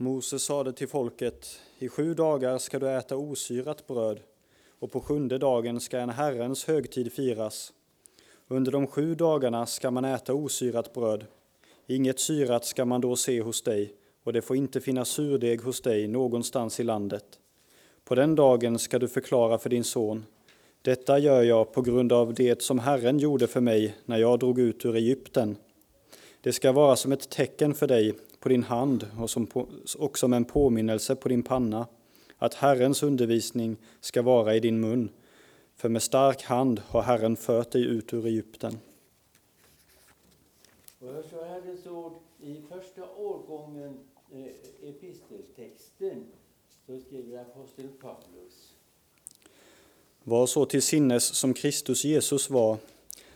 Moses sade till folket, i sju dagar ska du äta osyrat bröd, och på sjunde dagen ska en Herrens högtid firas. Under de sju dagarna ska man äta osyrat bröd. Inget syrat ska man då se hos dig, och det får inte finnas surdeg hos dig någonstans i landet. På den dagen ska du förklara för din son, detta gör jag på grund av det som Herren gjorde för mig när jag drog ut ur Egypten. Det ska vara som ett tecken för dig på din hand och som, på, och som en påminnelse på din panna, att Herrens undervisning ska vara i din mun. För med stark hand har Herren fört dig ut ur Egypten. Och jag så Herrens ord i första årgången eh, episteltexten så skriver aposteln Paulus. Var så till sinnes som Kristus Jesus var.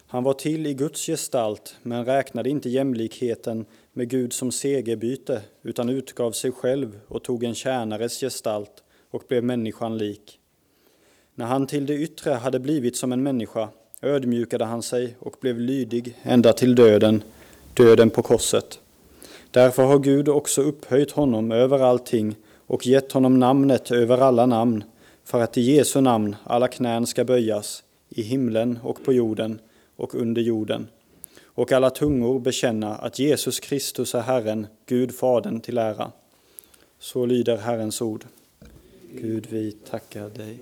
Han var till i Guds gestalt, men räknade inte jämlikheten med Gud som segerbyte, utan utgav sig själv och tog en tjänares gestalt och blev människan lik. När han till det yttre hade blivit som en människa ödmjukade han sig och blev lydig ända till döden, döden på korset. Därför har Gud också upphöjt honom över allting och gett honom namnet över alla namn, för att i Jesu namn alla knän ska böjas, i himlen och på jorden och under jorden, och alla tungor bekänna att Jesus Kristus är Herren, Gud Fadern till ära. Så lyder Herrens ord. Gud, vi tackar dig.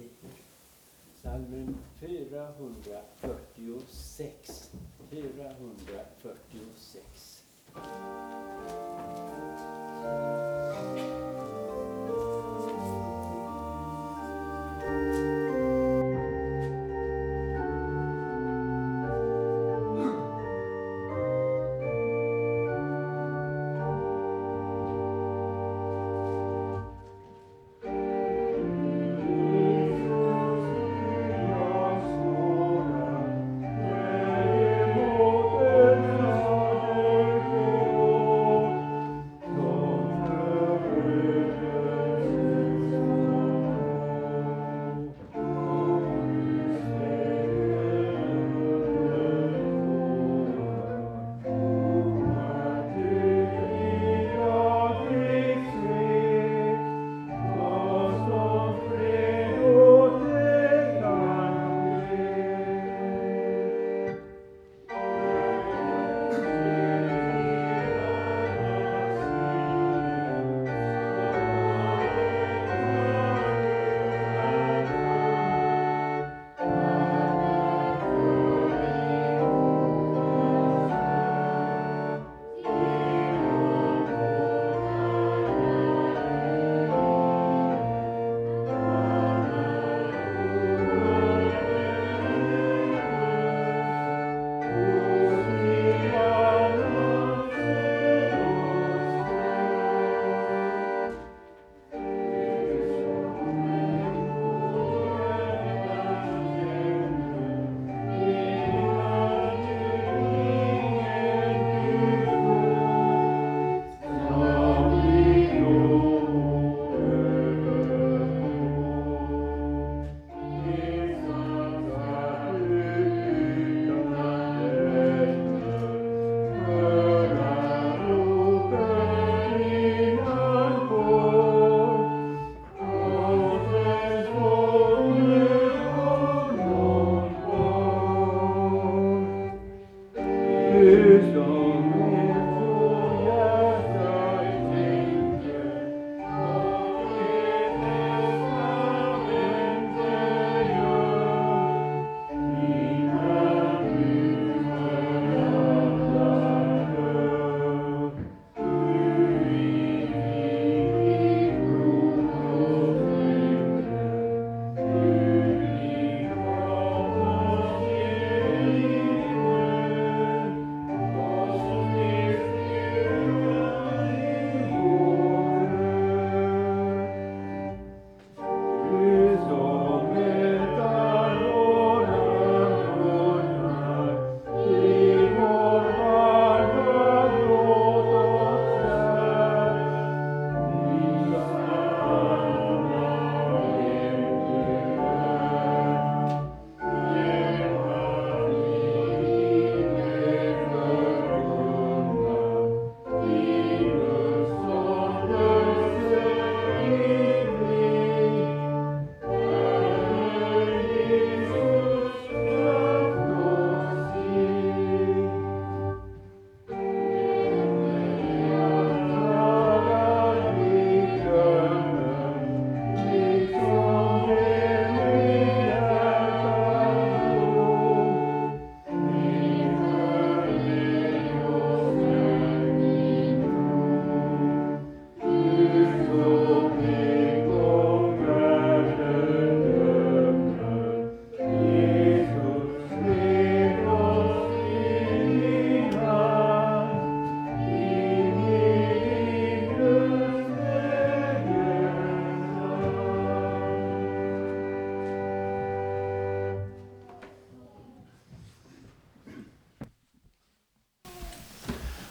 Psalmen 446. 446.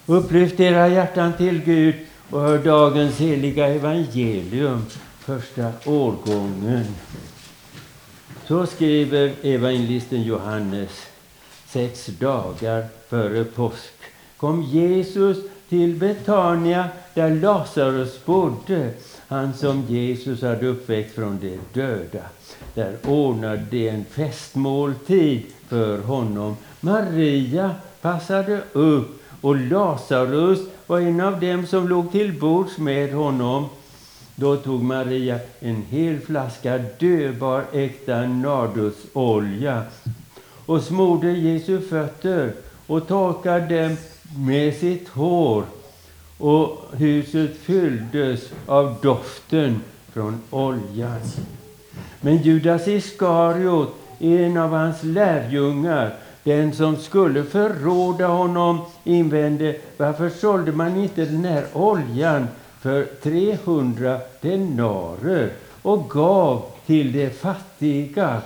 Upplyft era hjärtan till Gud och hör dagens heliga evangelium, första årgången. Så skriver evangelisten Johannes sex dagar före påsk kom Jesus till Betania där Lazarus bodde, han som Jesus hade uppväckt från de döda. Där ordnade de en festmåltid för honom. Maria passade upp och Lazarus var en av dem som låg till bords med honom. Då tog Maria en hel flaska döbar äkta nardusolja och smorde Jesu fötter och torkade dem med sitt hår. Och huset fylldes av doften från oljan. Men Judas Iskariot, en av hans lärjungar, den som skulle förråda honom, invände varför sålde man inte den här oljan för 300 denarer och gav till de fattiga.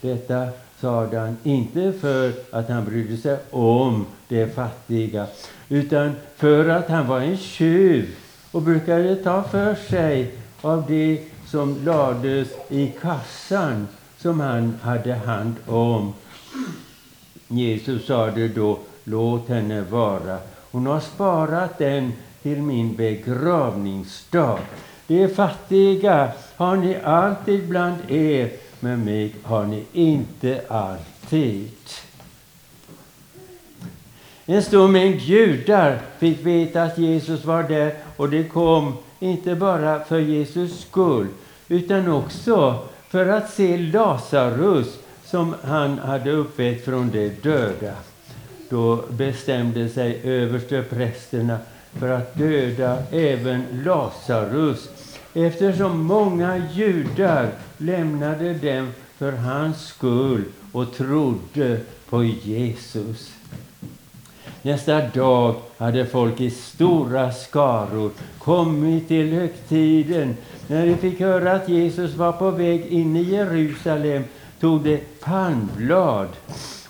Detta sade han inte för att han brydde sig om de fattiga utan för att han var en tjuv och brukade ta för sig av det som lades i kassan som han hade hand om. Jesus sade då, låt henne vara. Hon har sparat den till min begravningsdag. De fattiga har ni alltid bland er, men mig har ni inte alltid. En stor mängd judar fick veta att Jesus var där och det kom inte bara för Jesus skull utan också för att se Lazarus som han hade uppväckt från de döda. Då bestämde sig översteprästerna för att döda även Lazarus eftersom många judar lämnade dem för hans skull och trodde på Jesus. Nästa dag hade folk i stora skaror kommit till högtiden. När de fick höra att Jesus var på väg in i Jerusalem tog de palmblad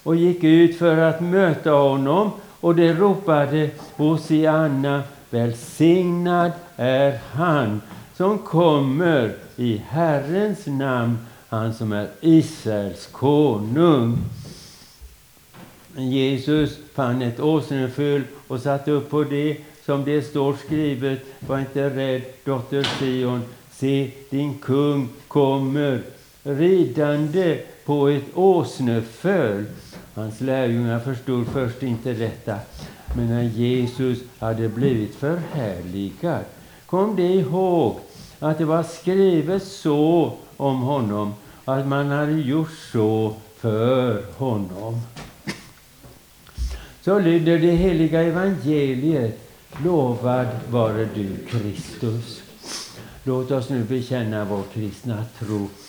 och gick ut för att möta honom och de ropade Hosianna, välsignad är han som kommer i Herrens namn, han som är Israels konung. Jesus fann ett åsneföl och satte upp på det som det står skrivet. Var inte rädd, dotter Sion. Se, din kung kommer ridande på ett åsneföl. Hans lärjungar förstod först inte detta. Men när Jesus hade blivit förhärligad kom de ihåg att det var skrivet så om honom, att man hade gjort så för honom. Så lyder det heliga evangeliet. Lovad vare du, Kristus. Låt oss nu bekänna vår kristna tro.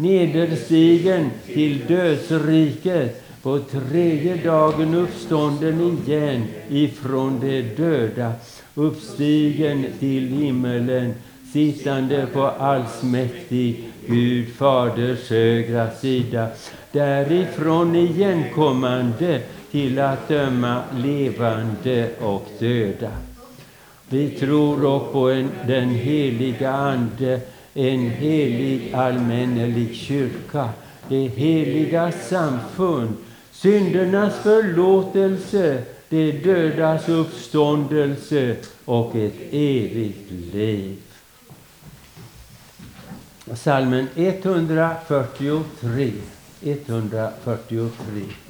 nederstigen till dödsriket, på tredje dagen uppstånden igen ifrån de döda, uppstigen till himmelen, sittande på allsmäktig Gud Faders högra sida, därifrån igenkommande till att döma levande och döda. Vi tror också på en, den heliga Ande, en helig allmännelig kyrka, det heliga samfund, syndernas förlåtelse, de dödas uppståndelse och ett evigt liv. Salmen 143. 143.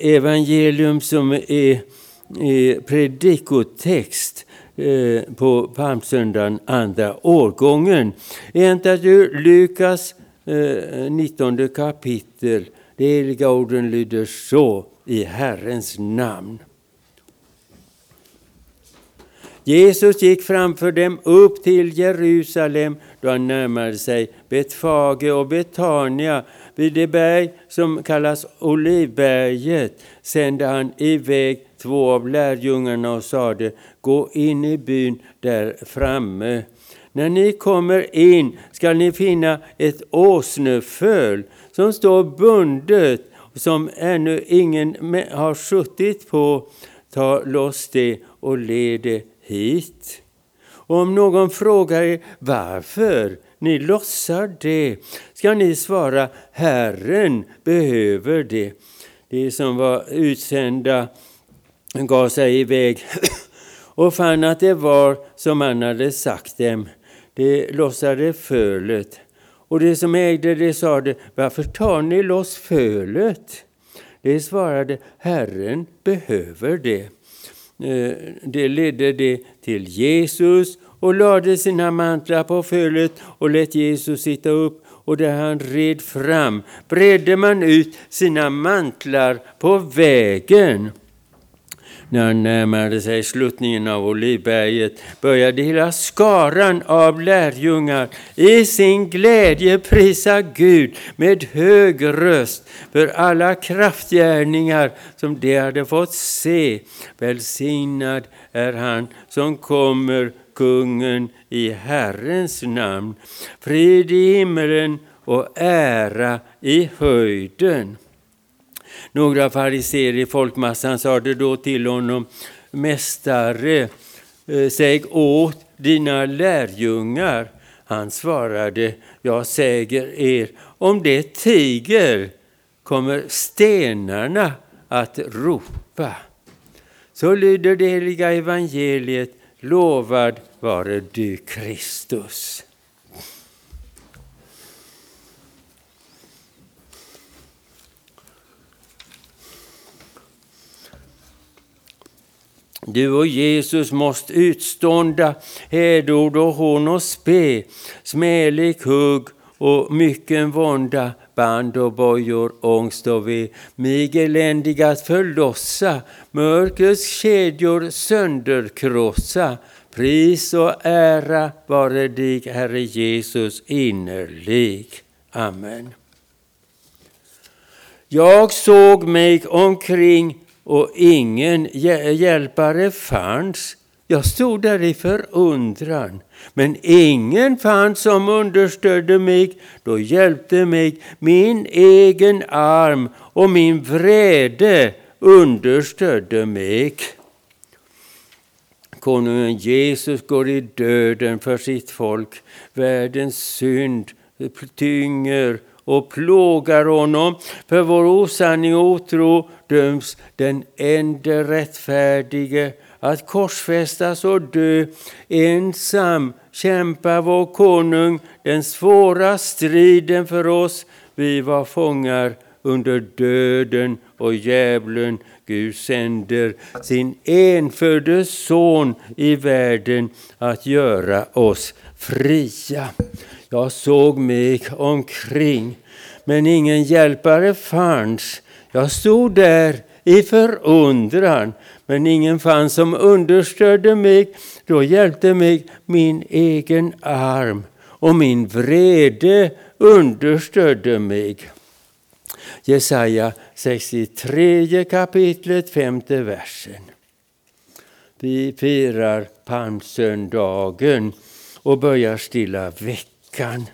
Evangelium som är, predikotext eh, på palmsöndagen andra årgången är hämtat ur Lukas eh, 19 kapitel. De heliga orden lyder så i Herrens namn. Jesus gick framför dem upp till Jerusalem då han närmade sig Betfage och Betania. Vid det berg som kallas Olivberget sände han iväg två av lärjungarna och sade Gå in i byn där framme. När ni kommer in skall ni finna ett åsneföl som står bundet som ännu ingen har suttit på. Ta loss det och led det hit. Och om någon frågar er varför ni lossar det, ska ni svara Herren behöver det. De som var utsända gav sig iväg och fann att det var som han hade sagt dem. De lossade fölet. Och de som ägde det sade, varför tar ni loss fölet? De svarade, Herren behöver det. Eh, det ledde det till Jesus och lade sina mantlar på fölet och lät Jesus sitta upp och där han red fram bredde man ut sina mantlar på vägen. När han närmade sig sluttningen av Olivberget började hela skaran av lärjungar i sin glädje prisa Gud med hög röst för alla kraftgärningar som de hade fått se. Välsignad är han som kommer, kungen i Herrens namn. Frid i himmelen och ära i höjden. Några fariséer i folkmassan sade då till honom, Mästare, eh, säg åt dina lärjungar. Han svarade, jag säger er, om det tiger kommer stenarna att ropa. Så lyder det heliga evangeliet, lovad vare du Kristus. Du och Jesus måste utstånda hädord och hån och spe, smälig hugg och mycken vånda, band och bojor, ångst och ve, mig eländig att förlossa, mörkrets kedjor sönderkrossa. Pris och ära vare dig, Herre Jesus, innerlig. Amen. Jag såg mig omkring och ingen hjälpare fanns. Jag stod där i förundran, men ingen fanns som understödde mig. Då hjälpte mig min egen arm och min vrede understödde mig. Konungen Jesus går i döden för sitt folk. Världens synd tynger och plågar honom. För vår osanning och otro döms den ende rättfärdige att korsfästas och dö. Ensam kämpar vår konung den svåra striden för oss. Vi var fångar under döden och djävulen. Gud sänder sin enfödde son i världen att göra oss fria. Jag såg mig omkring, men ingen hjälpare fanns. Jag stod där i förundran, men ingen fanns som understödde mig. Då hjälpte mig min egen arm och min vrede understödde mig. Jesaja 63 kapitlet, femte versen. Vi firar palmsöndagen och börjar stilla veckan.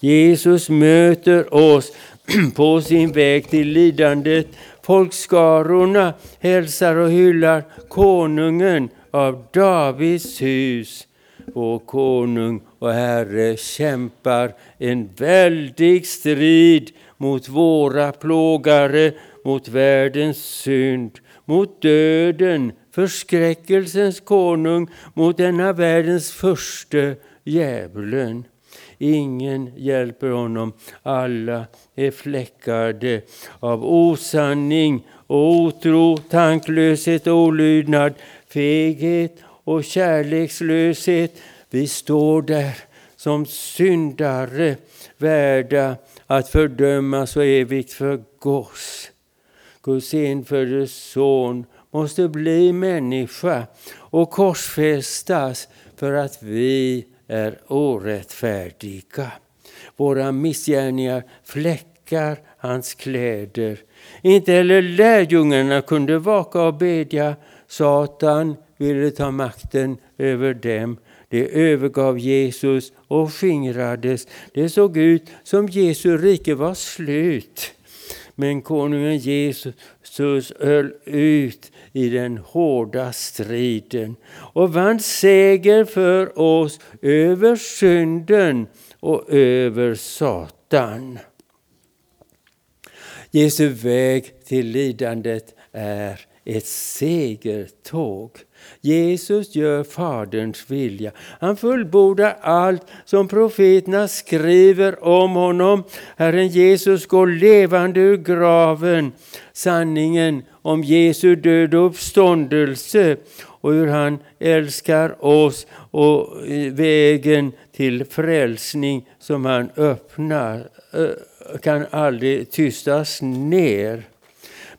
Jesus möter oss på sin väg till lidandet. Folkskarorna hälsar och hyllar konungen av Davids hus. Vår konung och Herre kämpar en väldig strid mot våra plågare, mot världens synd, mot döden, förskräckelsens konung, mot denna världens första djävulen ingen hjälper honom. Alla är fläckade av osanning och otro, tanklöshet och olydnad, feghet och kärlekslöshet. Vi står där som syndare, värda att fördömas och evigt förgås. Guds enfödde son måste bli människa och korsfästas för att vi är orättfärdiga. Våra missgärningar fläckar hans kläder. Inte heller lärjungarna kunde vaka och bedja. Satan ville ta makten över dem. De övergav Jesus och skingrades. Det såg ut som Jesu rike var slut. Men konungen Jesus höll ut i den hårda striden och vann seger för oss över synden och över Satan. Jesu väg till lidandet är ett segertåg. Jesus gör Faderns vilja. Han fullbordar allt som profeterna skriver om honom. Herren Jesus går levande ur graven. Sanningen om Jesu död och uppståndelse och hur han älskar oss och vägen till frälsning som han öppnar kan aldrig tystas ner.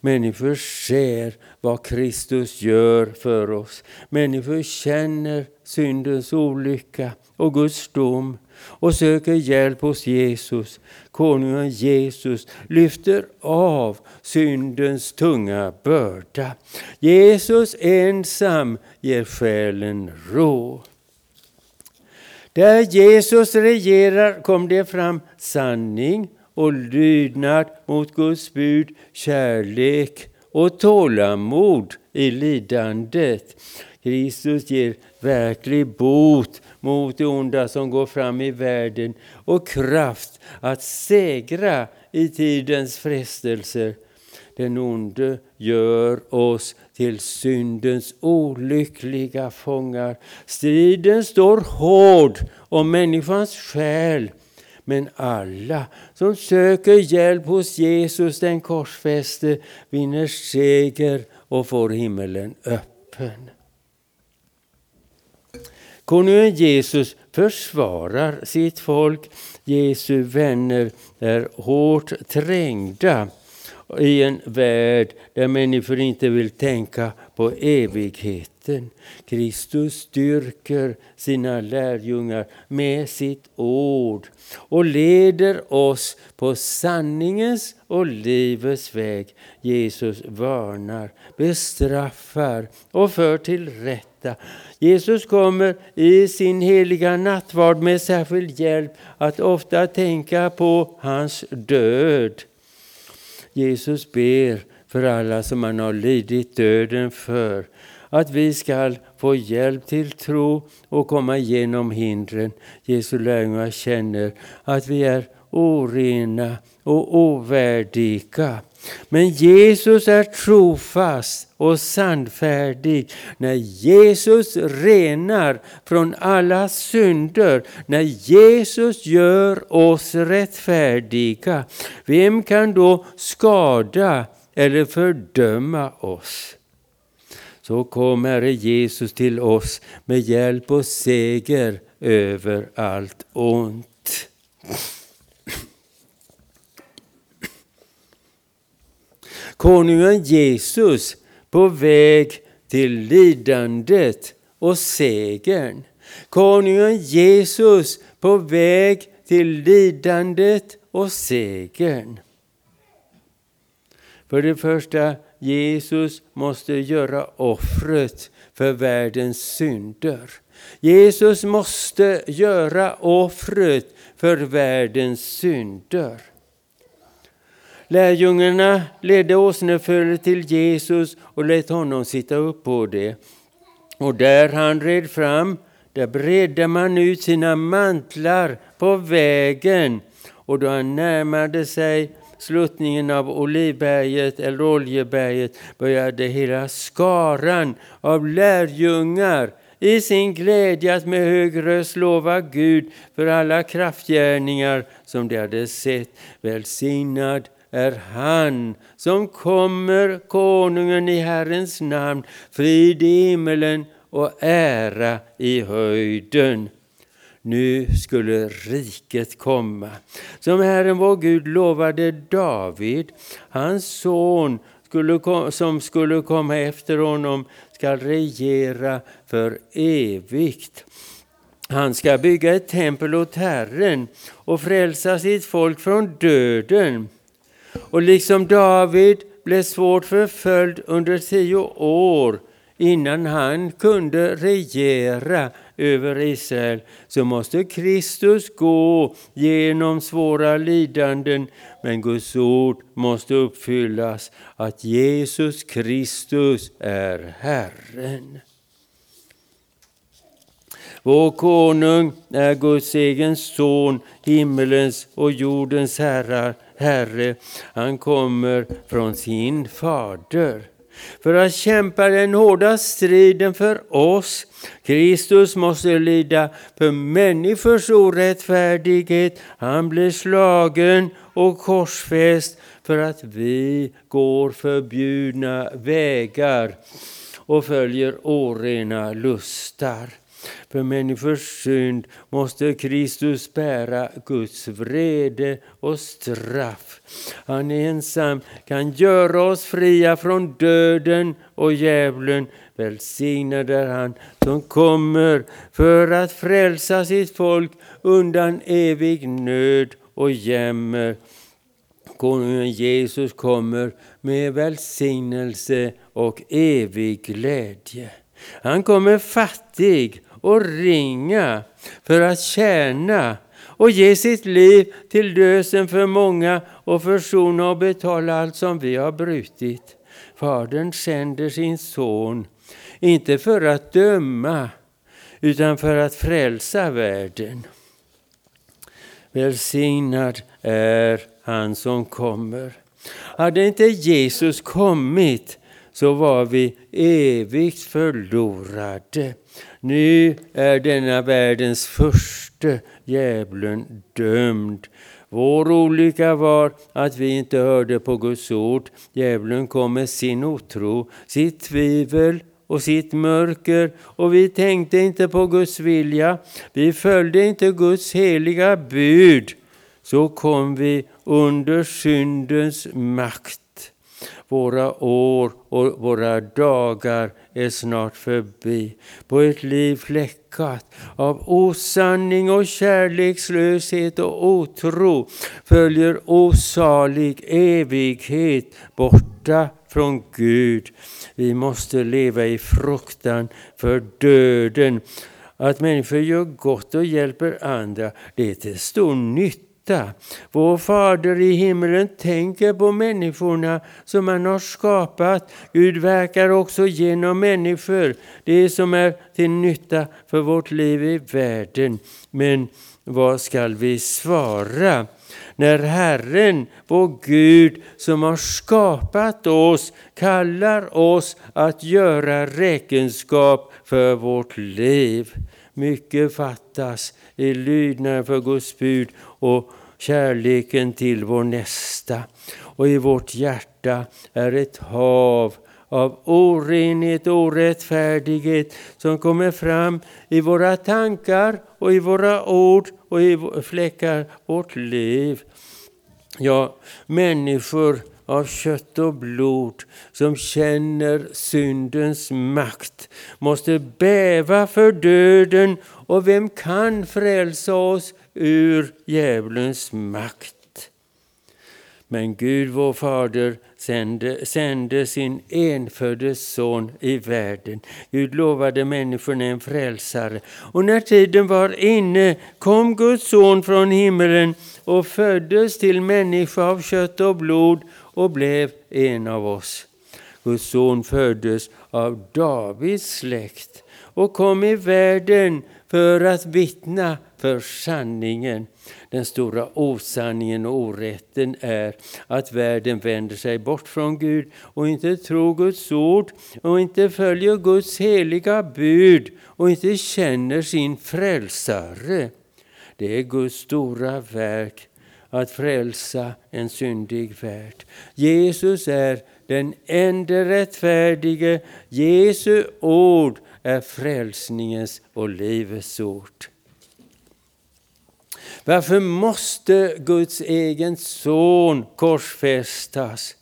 Människor ser vad Kristus gör för oss. Människor känner syndens olycka och Guds dom och söker hjälp hos Jesus. Konungen Jesus lyfter av syndens tunga börda. Jesus ensam ger själen ro. Där Jesus regerar kom det fram sanning och lydnad mot Guds bud, kärlek och tålamod i lidandet. Kristus ger verklig bot mot det onda som går fram i världen och kraft att segra i tidens frestelser. Den onde gör oss till syndens olyckliga fångar. Striden står hård om människans själ men alla som söker hjälp hos Jesus den korsfäste vinner seger och får himmelen öppen. Konungen Jesus försvarar sitt folk. Jesu vänner är hårt trängda i en värld där människor inte vill tänka på evigheten. Kristus styrker sina lärjungar med sitt ord och leder oss på sanningens och livets väg. Jesus varnar, bestraffar och för till rätta. Jesus kommer i sin heliga nattvard med särskild hjälp att ofta tänka på hans död. Jesus ber för alla som han har lidit döden för att vi ska få hjälp till tro och komma igenom hindren. Jesu lärjungar känner att vi är orena och ovärdiga. Men Jesus är trofast och sannfärdig. När Jesus renar från alla synder, när Jesus gör oss rättfärdiga, vem kan då skada eller fördöma oss? Så kom Herre Jesus till oss med hjälp och seger över allt ont. Konungen Jesus på väg till lidandet och segern. Konungen Jesus på väg till lidandet och segern. För det första, Jesus måste göra offret för världens synder. Jesus måste göra offret för världens synder. Lärjungarna ledde åsnefölet till Jesus och lät honom sitta upp på det. Och där han red fram, där bredde man ut sina mantlar på vägen. Och då han närmade sig sluttningen av Olivberget eller Oljeberget började hela skaran av lärjungar i sin glädje att med hög röst lova Gud för alla kraftgärningar som de hade sett. Välsignad är han som kommer, konungen i Herrens namn, frid i himmelen och ära i höjden. Nu skulle riket komma, som Herren vår Gud lovade David, hans son skulle, som skulle komma efter honom skall regera för evigt. Han ska bygga ett tempel åt Herren och frälsa sitt folk från döden. Och liksom David blev svårt förföljd under tio år innan han kunde regera över Israel så måste Kristus gå genom svåra lidanden. Men Guds ord måste uppfyllas att Jesus Kristus är Herren. Vår konung är Guds egen son, himmelens och jordens herrar, Herre. Han kommer från sin fader för att kämpa den hårda striden för oss. Kristus måste lida för människors orättfärdighet. Han blir slagen och korsfäst för att vi går förbjudna vägar och följer orena lustar. För människors synd måste Kristus bära Guds vrede och straff. Han ensam kan göra oss fria från döden och djävulen. Välsignad är han som kommer för att frälsa sitt folk undan evig nöd och jämmer. Konungen Jesus kommer med välsignelse och evig glädje. Han kommer fattig och ringa för att tjäna och ge sitt liv till lösen för många och försona och betala allt som vi har brutit. Fadern sänder sin son, inte för att döma, utan för att frälsa världen. Välsignad är han som kommer. Hade inte Jesus kommit så var vi evigt förlorade. Nu är denna världens första djävulen dömd. Vår olycka var att vi inte hörde på Guds ord. Djävulen kom med sin otro, sitt tvivel och sitt mörker och vi tänkte inte på Guds vilja. Vi följde inte Guds heliga bud. Så kom vi under syndens makt. Våra år och våra dagar är snart förbi. På ett liv fläckat av osanning och kärlekslöshet och otro följer osalig evighet borta från Gud. Vi måste leva i fruktan för döden. Att människor gör gott och hjälper andra, det är till stor nytta nytta. Vår Fader i himlen tänker på människorna som han har skapat. Gud verkar också genom människor, det som är till nytta för vårt liv i världen. Men vad skall vi svara? när Herren, vår Gud, som har skapat oss, kallar oss att göra räkenskap för vårt liv. Mycket fattas i lydnaden för Guds bud och kärleken till vår nästa. Och i vårt hjärta är ett hav av orenhet och orättfärdighet som kommer fram i våra tankar och i våra ord och i fläckar vårt liv. Ja, människor av kött och blod som känner syndens makt måste bäva för döden och vem kan frälsa oss ur djävulens makt? Men Gud vår Fader sände, sände sin enfödde son i världen. Gud lovade människorna en frälsare. Och när tiden var inne kom Guds son från himmelen och föddes till människa av kött och blod och blev en av oss. Guds son föddes av Davids släkt och kom i världen för att vittna för sanningen. Den stora osanningen och orätten är att världen vänder sig bort från Gud och inte tror Guds ord och inte följer Guds heliga bud och inte känner sin frälsare. Det är Guds stora verk att frälsa en syndig värld. Jesus är den enda rättfärdige. Jesu ord är frälsningens och livets ord. Varför måste Guds egen son korsfästas?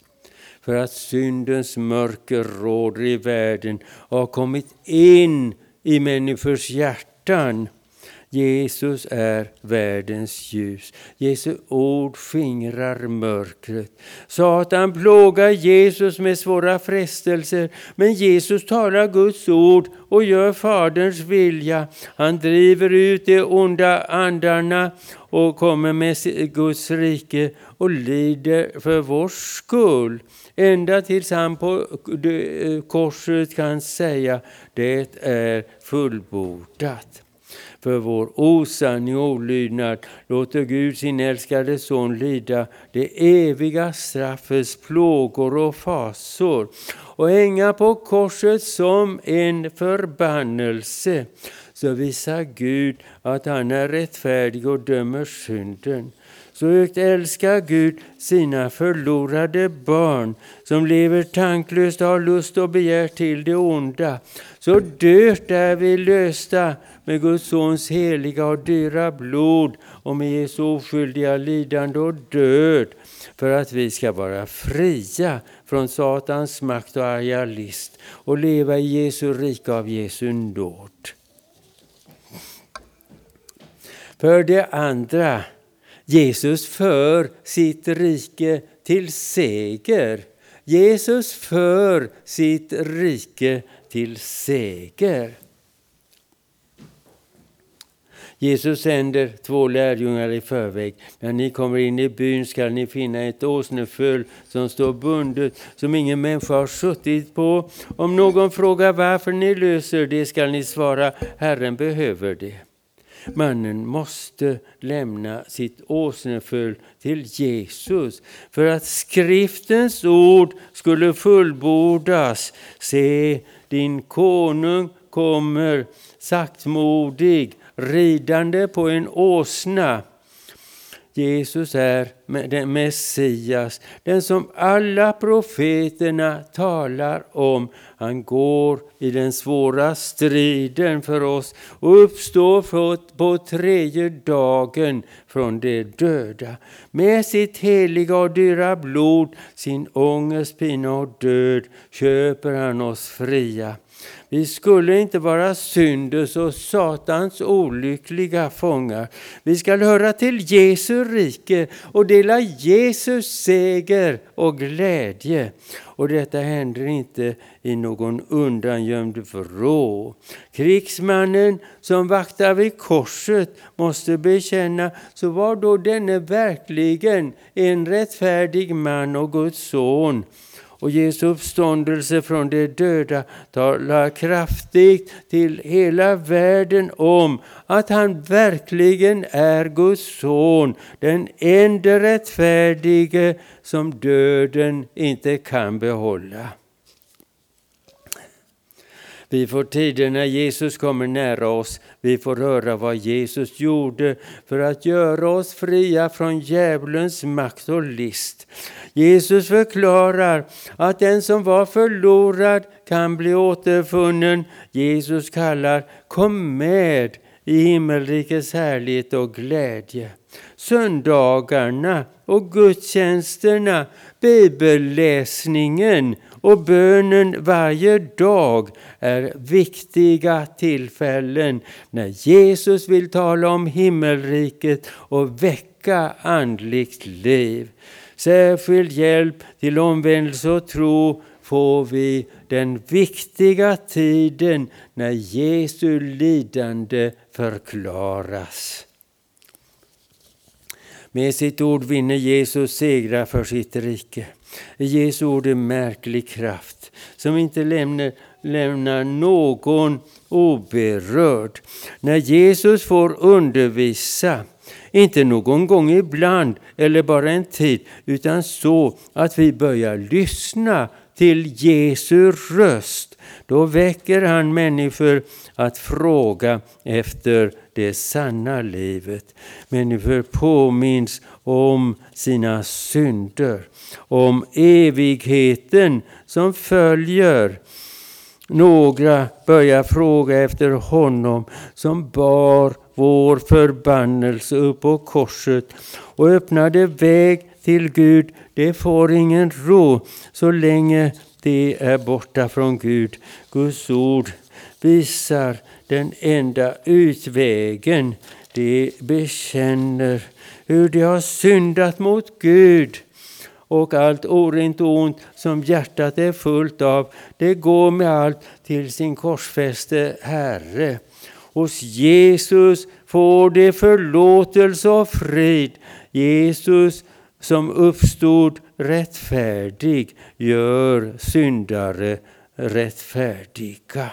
För att syndens mörker råder i världen och har kommit in i människors hjärtan. Jesus är världens ljus. Jesu ord skingrar mörkret. Satan plågar Jesus med svåra frestelser, men Jesus talar Guds ord och gör Faderns vilja. Han driver ut de onda andarna och kommer med Guds rike och lider för vår skull. Ända tills han på eh, korset kan säga det är fullbordat för vår osanning och olydnad låter Gud sin älskade son lida det eviga straffets plågor och fasor och hänga på korset som en förbannelse så visar Gud att han är rättfärdig och dömer synden. Så högt älskar Gud sina förlorade barn som lever tanklöst och har lust och begär till det onda. Så dött är vi lösta med Guds sons heliga och dyra blod och med Jesu oskyldiga lidande och död för att vi ska vara fria från Satans makt och arga list och leva i Jesu rike av Jesu nåd. För det andra, Jesus för sitt rike till seger. Jesus för sitt rike till seger. Jesus sänder två lärjungar i förväg. När ni kommer in i byn skall ni finna ett åsneföl som står bundet, som ingen människa har suttit på. Om någon frågar varför ni löser det skall ni svara, Herren behöver det. Mannen måste lämna sitt åsneföl till Jesus för att skriftens ord skulle fullbordas. Se, din konung kommer saktmodig ridande på en åsna. Jesus är den Messias, den som alla profeterna talar om. Han går i den svåra striden för oss och uppstår på tredje dagen från de döda. Med sitt heliga och dyra blod, sin ångest, pina och död köper han oss fria. Vi skulle inte vara syndens och Satans olyckliga fångar. Vi skall höra till Jesu rike och dela Jesus seger och glädje. Och detta händer inte i någon undangömd vrå. Krigsmannen som vaktar vid korset måste bekänna, så var då denne verkligen en rättfärdig man och Guds son och Jesu uppståndelse från de döda talar kraftigt till hela världen om att han verkligen är Guds son, den enda rättfärdige som döden inte kan behålla. Vi får tider när Jesus kommer nära oss. Vi får höra vad Jesus gjorde för att göra oss fria från djävulens makt och list. Jesus förklarar att den som var förlorad kan bli återfunnen. Jesus kallar Kom med i himmelrikets härlighet och glädje. Söndagarna och gudstjänsterna, bibelläsningen och bönen varje dag är viktiga tillfällen när Jesus vill tala om himmelriket och väcka andligt liv. Särskild hjälp till omvändelse och tro får vi den viktiga tiden när Jesu lidande förklaras. Med sitt ord vinner Jesus segrar för sitt rike. Jesu ord är märklig kraft som inte lämnar, lämnar någon oberörd. När Jesus får undervisa, inte någon gång ibland eller bara en tid, utan så att vi börjar lyssna till Jesu röst. Då väcker han människor att fråga efter det sanna livet. Människor påminns om sina synder, om evigheten som följer. Några börjar fråga efter honom som bar vår förbannelse upp på korset och öppnade väg till Gud. Det får ingen ro så länge det är borta från Gud. Guds ord visar den enda utvägen. De bekänner hur de har syndat mot Gud och allt orent och ont som hjärtat är fullt av, det går med allt till sin korsfäste Herre. Hos Jesus får de förlåtelse och frid. Jesus som uppstod rättfärdig gör syndare rättfärdiga.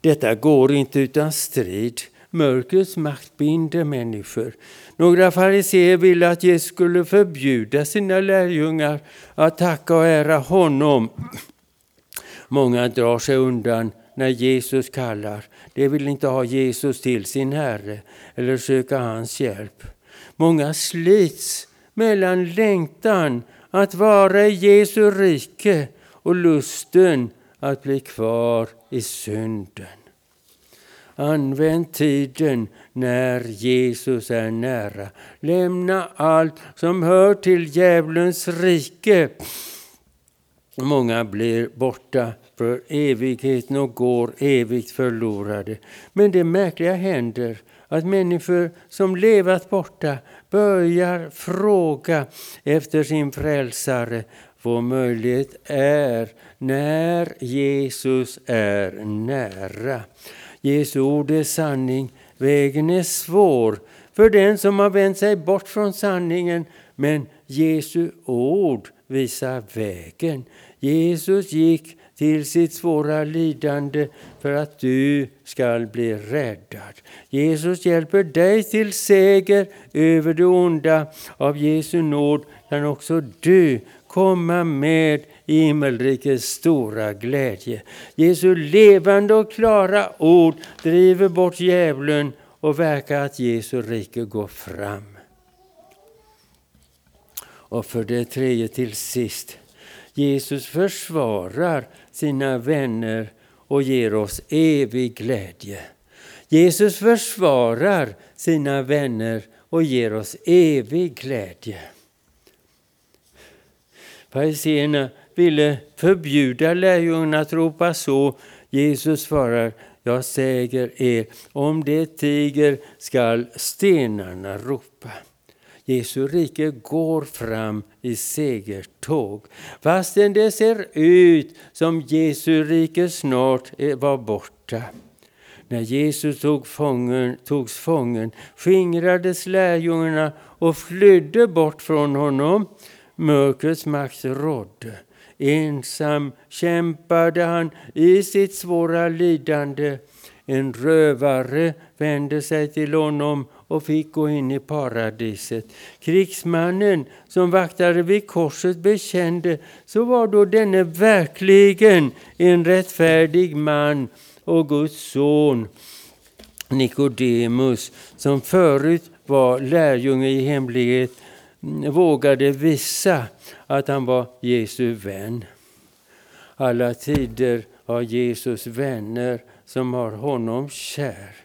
Detta går inte utan strid. Mörkrets makt binder människor. Några fariseer ville att Jesus skulle förbjuda sina lärjungar att tacka och ära honom. Många drar sig undan när Jesus kallar. De vill inte ha Jesus till sin Herre eller söka hans hjälp. Många slits mellan längtan att vara i Jesu rike och lusten att bli kvar i synden. Använd tiden när Jesus är nära. Lämna allt som hör till djävulens rike. Många blir borta för evigheten och går evigt förlorade. Men det märkliga händer att människor som levat borta börjar fråga efter sin frälsare. Vår möjlighet är när Jesus är nära. Jesu ord är sanning. Vägen är svår för den som har vänt sig bort från sanningen. Men Jesu ord visar vägen. Jesus gick till sitt svåra lidande för att du skall bli räddad. Jesus hjälper dig till seger över det onda. Av Jesu nåd kan också du komma med i himmelrikets stora glädje. Jesu levande och klara ord driver bort djävulen och verkar att Jesu rike går fram. Och för det tredje till sist. Jesus försvarar sina vänner och ger oss evig glädje. Jesus försvarar sina vänner och ger oss evig glädje. Fariséerna ville förbjuda lärjungarna att ropa så. Jesus svarar, jag säger er, om det tiger skall stenarna ropa. Jesu rike går fram i segertåg. Fastän det ser ut som Jesu rike snart var borta. När Jesus tog fången, togs fången skingrades lärjungarna och flydde bort från honom. Mörkrets makt rådde. Ensam kämpade han i sitt svåra lidande. En rövare vände sig till honom och fick gå in i paradiset. Krigsmannen som vaktade vid korset bekände, så var då denne verkligen en rättfärdig man och Guds son. Nikodemus, som förut var lärjunge i hemlighet, vågade visa att han var Jesu vän. Alla tider har Jesus vänner som har honom kär.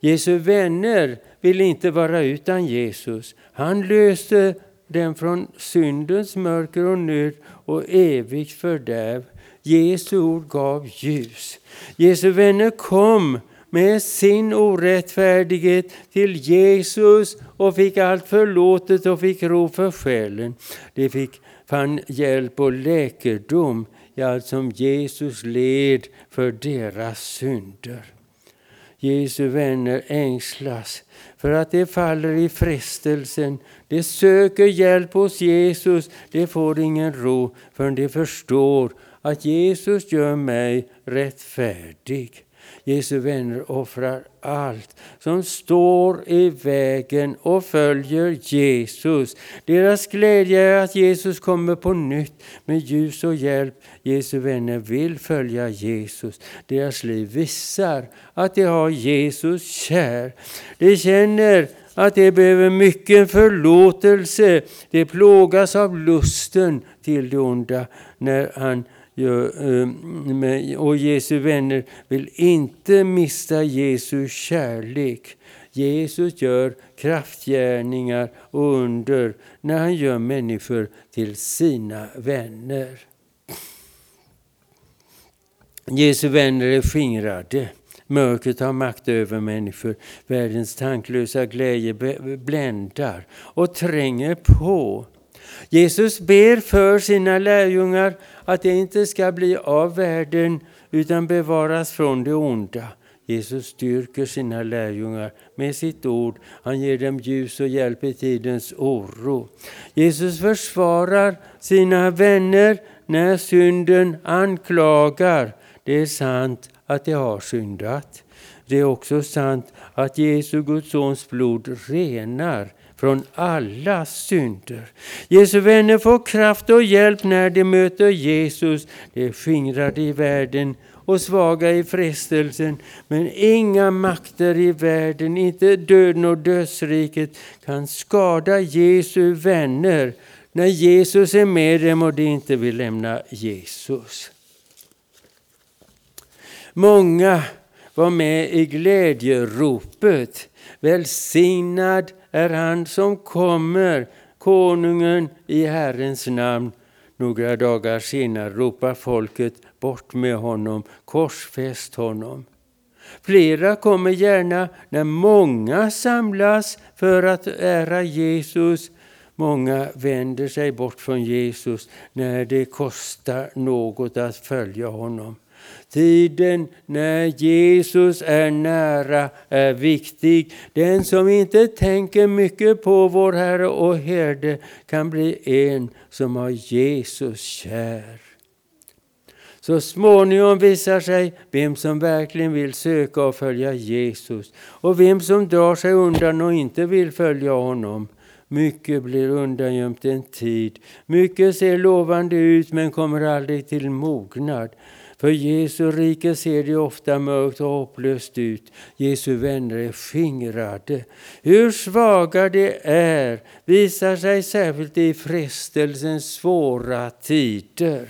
Jesu vänner vill inte vara utan Jesus. Han löste dem från syndens mörker och nöd och evigt fördärv. Jesu ord gav ljus. Jesu vänner kom med sin orättfärdighet till Jesus och fick allt förlåtet och fick ro för själen. De fick, fann hjälp och läkedom i allt som Jesus led för deras synder. Jesu vänner ängslas för att de faller i frestelsen. De söker hjälp hos Jesus. De får ingen ro förrän de förstår att Jesus gör mig rättfärdig. Jesu vänner offrar allt som står i vägen och följer Jesus. Deras glädje är att Jesus kommer på nytt med ljus och hjälp. Jesu vänner vill följa Jesus. Deras liv visar att de har Jesus kär. De känner att de behöver mycket förlåtelse. De plågas av lusten till det onda när han Eh, och Jesu vänner vill inte mista Jesu kärlek. Jesus gör kraftgärningar och under när han gör människor till sina vänner. Jesu vänner är skingrade. Mörkret har makt över människor. Världens tanklösa glädje bländar och tränger på. Jesus ber för sina lärjungar att de inte ska bli av världen utan bevaras från det onda. Jesus styrker sina lärjungar med sitt ord. Han ger dem ljus och hjälp i tidens oro. Jesus försvarar sina vänner när synden anklagar. Det är sant att de har syndat. Det är också sant att Jesu Guds sons blod renar från alla synder. Jesu vänner får kraft och hjälp när de möter Jesus. De är skingrade i världen och svaga i frestelsen. Men inga makter i världen, inte döden och dödsriket, kan skada Jesu vänner när Jesus är med dem och de inte vill lämna Jesus. Många var med i glädjeropet. Välsignad är han som kommer, konungen i Herrens namn. Några dagar senare ropar folket bort med honom, korsfäst honom. Flera kommer gärna när många samlas för att ära Jesus. Många vänder sig bort från Jesus när det kostar något att följa honom. Tiden när Jesus är nära är viktig. Den som inte tänker mycket på vår Herre och Herde kan bli en som har Jesus kär. Så småningom visar sig vem som verkligen vill söka och följa Jesus och vem som drar sig undan och inte vill följa honom. Mycket blir undangömt en tid. Mycket ser lovande ut men kommer aldrig till mognad. För Jesu rike ser det ofta mörkt och hopplöst ut. Jesu vänner är skingrade. Hur svaga de är visar sig särskilt i frestelsens svåra tider.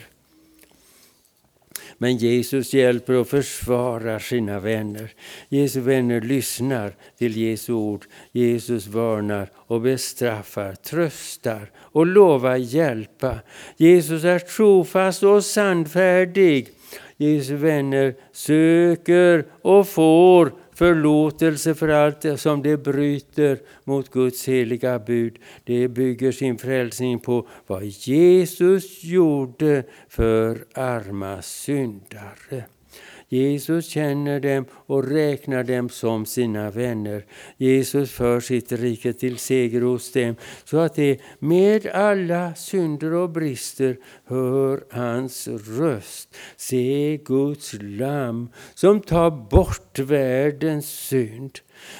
Men Jesus hjälper och försvarar sina vänner. Jesu vänner lyssnar till Jesu ord. Jesus varnar och bestraffar, tröstar och lovar hjälpa. Jesus är trofast och sannfärdig. Jesu vänner söker och får förlåtelse för allt som de bryter mot Guds heliga bud. De bygger sin frälsning på vad Jesus gjorde för arma syndare. Jesus känner dem och räknar dem som sina vänner. Jesus för sitt rike till seger hos dem så att de med alla synder och brister hör hans röst. Se Guds lamm som tar bort världens synd.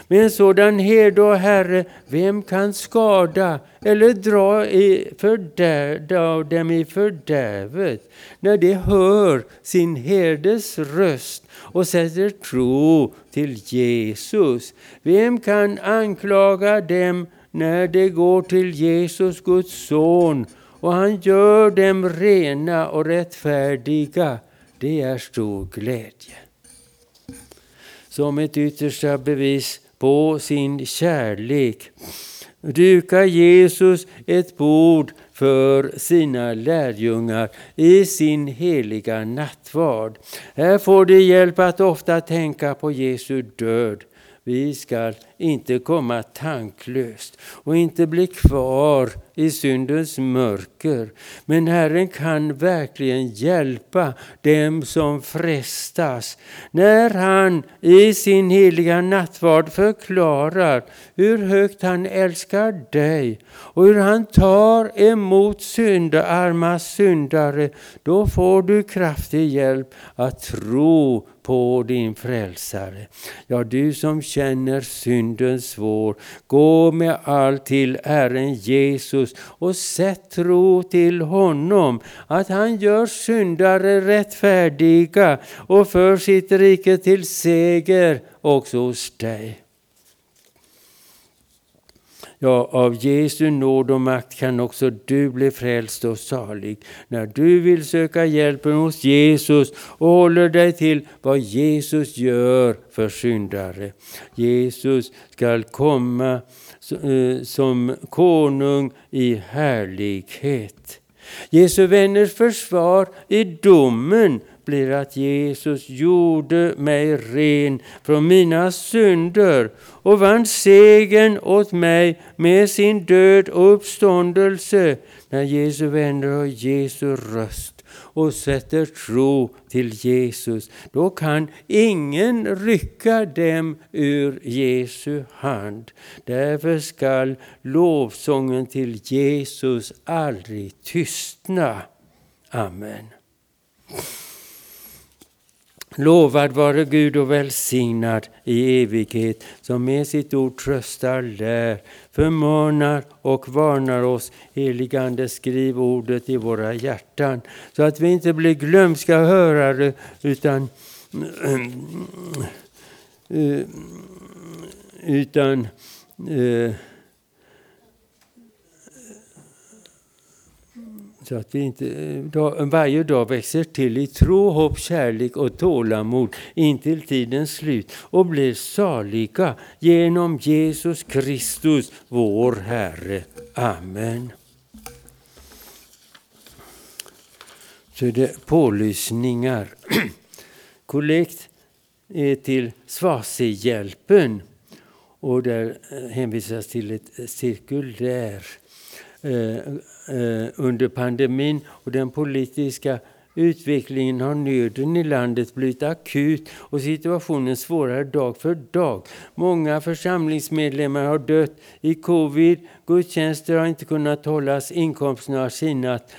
Med en sådan herde och Herre, vem kan skada eller dra i fördär, dem i fördärvet när de hör sin herdes röst och sätter tro till Jesus? Vem kan anklaga dem när de går till Jesus, Guds son, och han gör dem rena och rättfärdiga? Det är stor glädje som ett yttersta bevis på sin kärlek dukar Jesus ett bord för sina lärjungar i sin heliga nattvard. Här får de hjälp att ofta tänka på Jesu död. Vi skall inte komma tanklöst och inte bli kvar i syndens mörker. Men Herren kan verkligen hjälpa dem som frestas. När han i sin heliga nattvard förklarar hur högt han älskar dig och hur han tar emot syndarma syndare, då får du kraftig hjälp att tro på din frälsare. Ja, du som känner synd synden svår, gå med allt till Herren Jesus och sätt tro till honom att han gör syndare rättfärdiga och för sitt rike till seger också hos dig. Ja, av Jesu nåd och makt kan också du bli frälst och salig. När du vill söka hjälpen hos Jesus och håller dig till vad Jesus gör för syndare. Jesus skall komma eh, som konung i härlighet. Jesu vänners försvar i domen blir att Jesus gjorde mig ren från mina synder och vann segern åt mig med sin död och uppståndelse. När Jesu vänner hör Jesu röst och sätter tro till Jesus, då kan ingen rycka dem ur Jesu hand. Därför skall lovsången till Jesus aldrig tystna. Amen. Lovad vare Gud och välsignad i evighet som med sitt ord tröstar, lär, förmanar och varnar oss. Heligande, skriv ordet i våra hjärtan så att vi inte blir glömska hörare utan utan utan Så att vi inte dag, varje dag växer till i tro, hopp, kärlek och tålamod intill tidens slut och blir saliga genom Jesus Kristus, vår Herre. Amen. Så är det pålysningar. Kollekt är till Svasihjälpen och där hänvisas till ett cirkulär eh, Eh, under pandemin och den politiska utvecklingen har nöden i landet blivit akut och situationen svårare dag för dag. Många församlingsmedlemmar har dött i covid, gudstjänster har inte kunnat hållas, inkomsterna har sinat.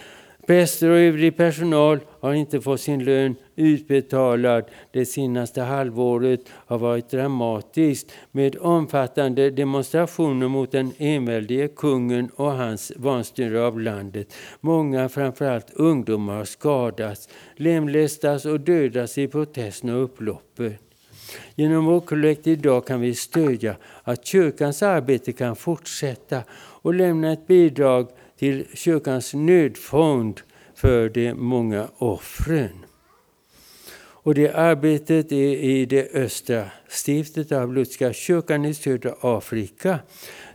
Präster och övrig personal har inte fått sin lön utbetalad. Det senaste halvåret har varit dramatiskt med omfattande demonstrationer mot den enväldige kungen och hans vanstyre av landet. Många, framförallt ungdomar, har skadats, lemlästats och dödats i protesterna och upploppen. Genom vår kollekt idag kan vi stödja att kyrkans arbete kan fortsätta och lämna ett bidrag till kyrkans nödfond för de många offren. Och det arbetet är i det östra stiftet av Lutherska kyrkan i södra Afrika.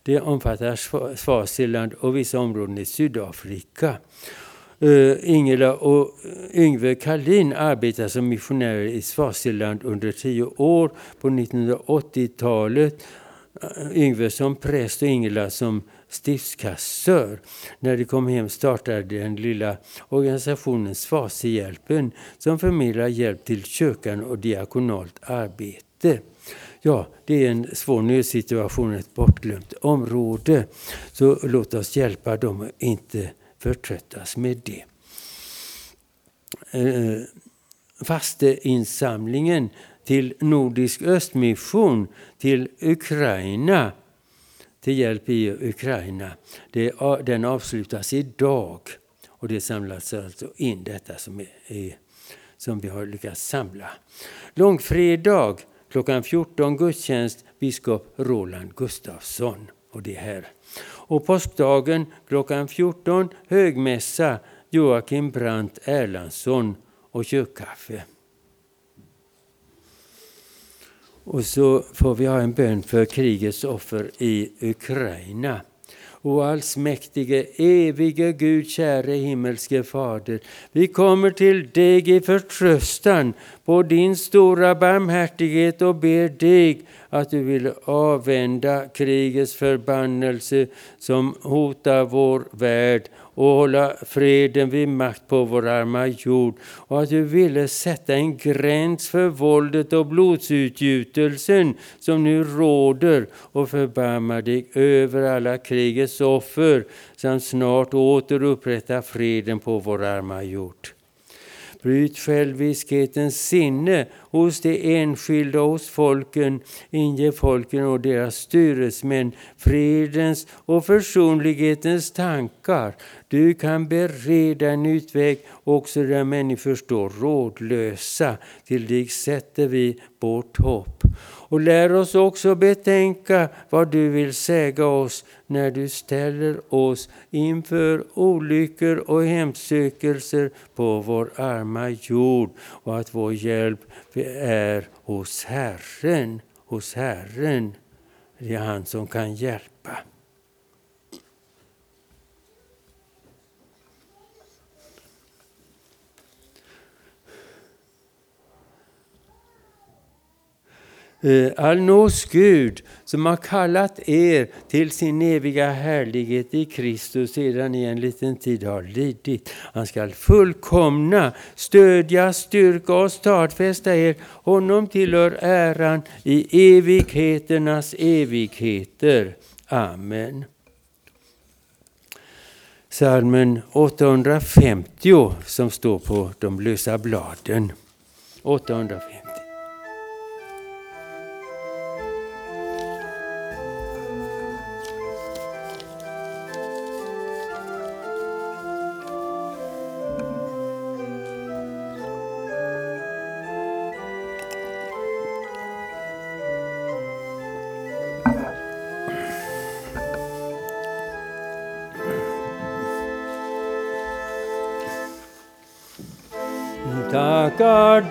Det omfattar Swaziland och vissa områden i Sydafrika. Uh, Ingela och eh, Yngve Kalin arbetar som missionärer i Swaziland under tio år på 1980-talet. Eh, Yngve som präst och Ingela som stiftskassör. När de kom hem startade den lilla organisationen Svasehjälpen som förmedlar hjälp till kyrkan och diakonalt arbete. Ja, det är en svår nödsituation, ett bortglömt område. Så låt oss hjälpa dem och inte förtröttas med det. Eh, fasteinsamlingen till Nordisk Östmission till Ukraina till hjälp i Ukraina. Det, den avslutas idag. Och det samlas alltså in detta som, är, som vi har lyckats samla. Långfredag klockan 14 gudstjänst biskop Roland Gustafsson. Och det här. Och påskdagen klockan 14 högmässa Joakim Brandt Erlandsson och kyrkkaffe. Och så får vi ha en bön för krigets offer i Ukraina. O allsmäktige, evige Gud, käre himmelske Fader. Vi kommer till dig i förtröstan på din stora barmhärtighet och ber dig att du vill avvända krigets förbannelse som hotar vår värld och hålla freden vid makt på vår arma jord och att du ville sätta en gräns för våldet och blodsutgjutelsen som nu råder och förbarma dig över alla krigets offer samt snart återupprätta freden på vår arma jord. Bryt själviskhetens sinne hos de enskilda och hos folken. Inge folken och deras styresmän fredens och försonlighetens tankar. Du kan bereda en utväg också där människor står rådlösa. Till dig sätter vi vårt hopp. Och lär oss också betänka vad du vill säga oss när du ställer oss inför olyckor och hemsökelser på vår arma jord och att vår hjälp vi är hos Herren, hos Herren. Det är han som kan hjälpa. Eh, All allnås Gud som har kallat er till sin eviga härlighet i Kristus sedan ni en liten tid har lidit. Han skall fullkomna, stödja, styrka och stadfästa er. Honom tillhör äran i evigheternas evigheter. Amen. Salmen 850 som står på de lösa bladen. 850. Tackar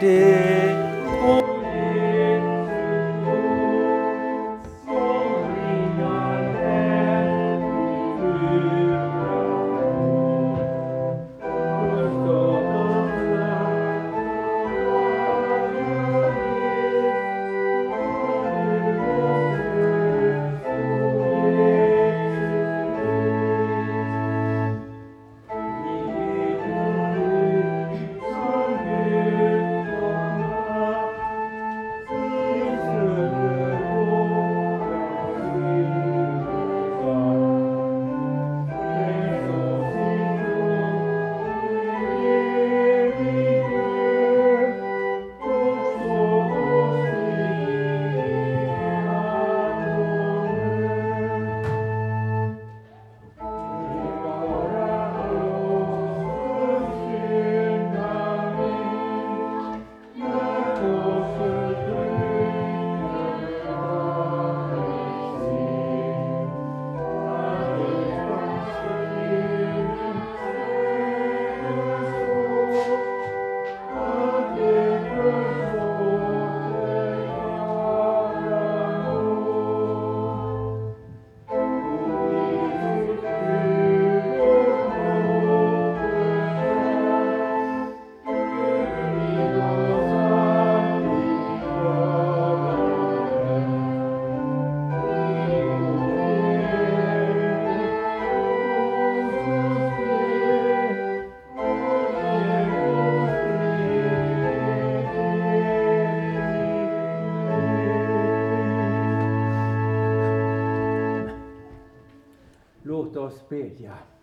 oss bedja. Evige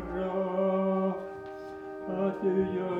Kraft, adieu.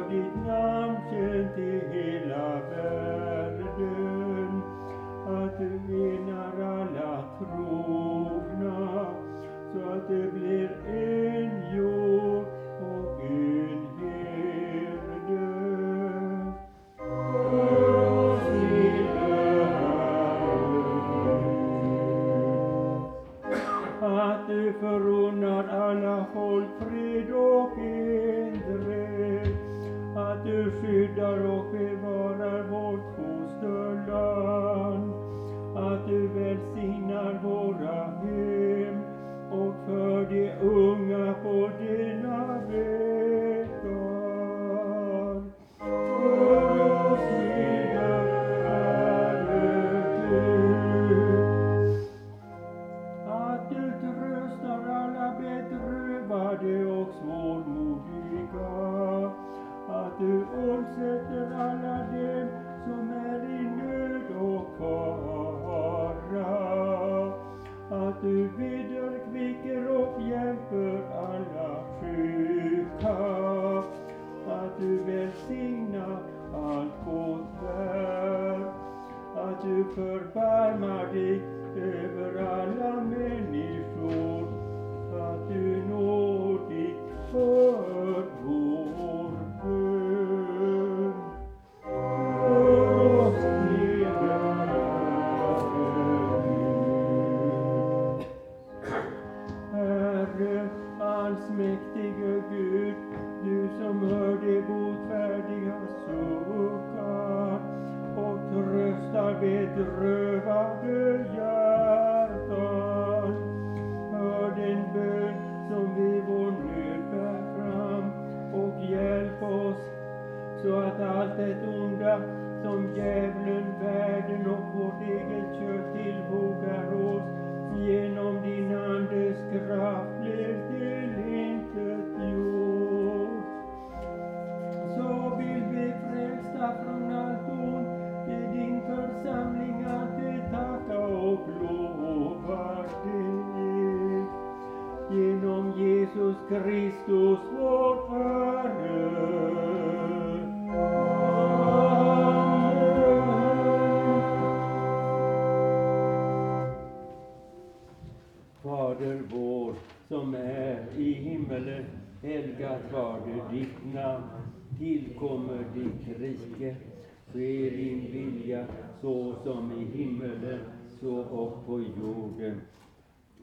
birlikteyiz.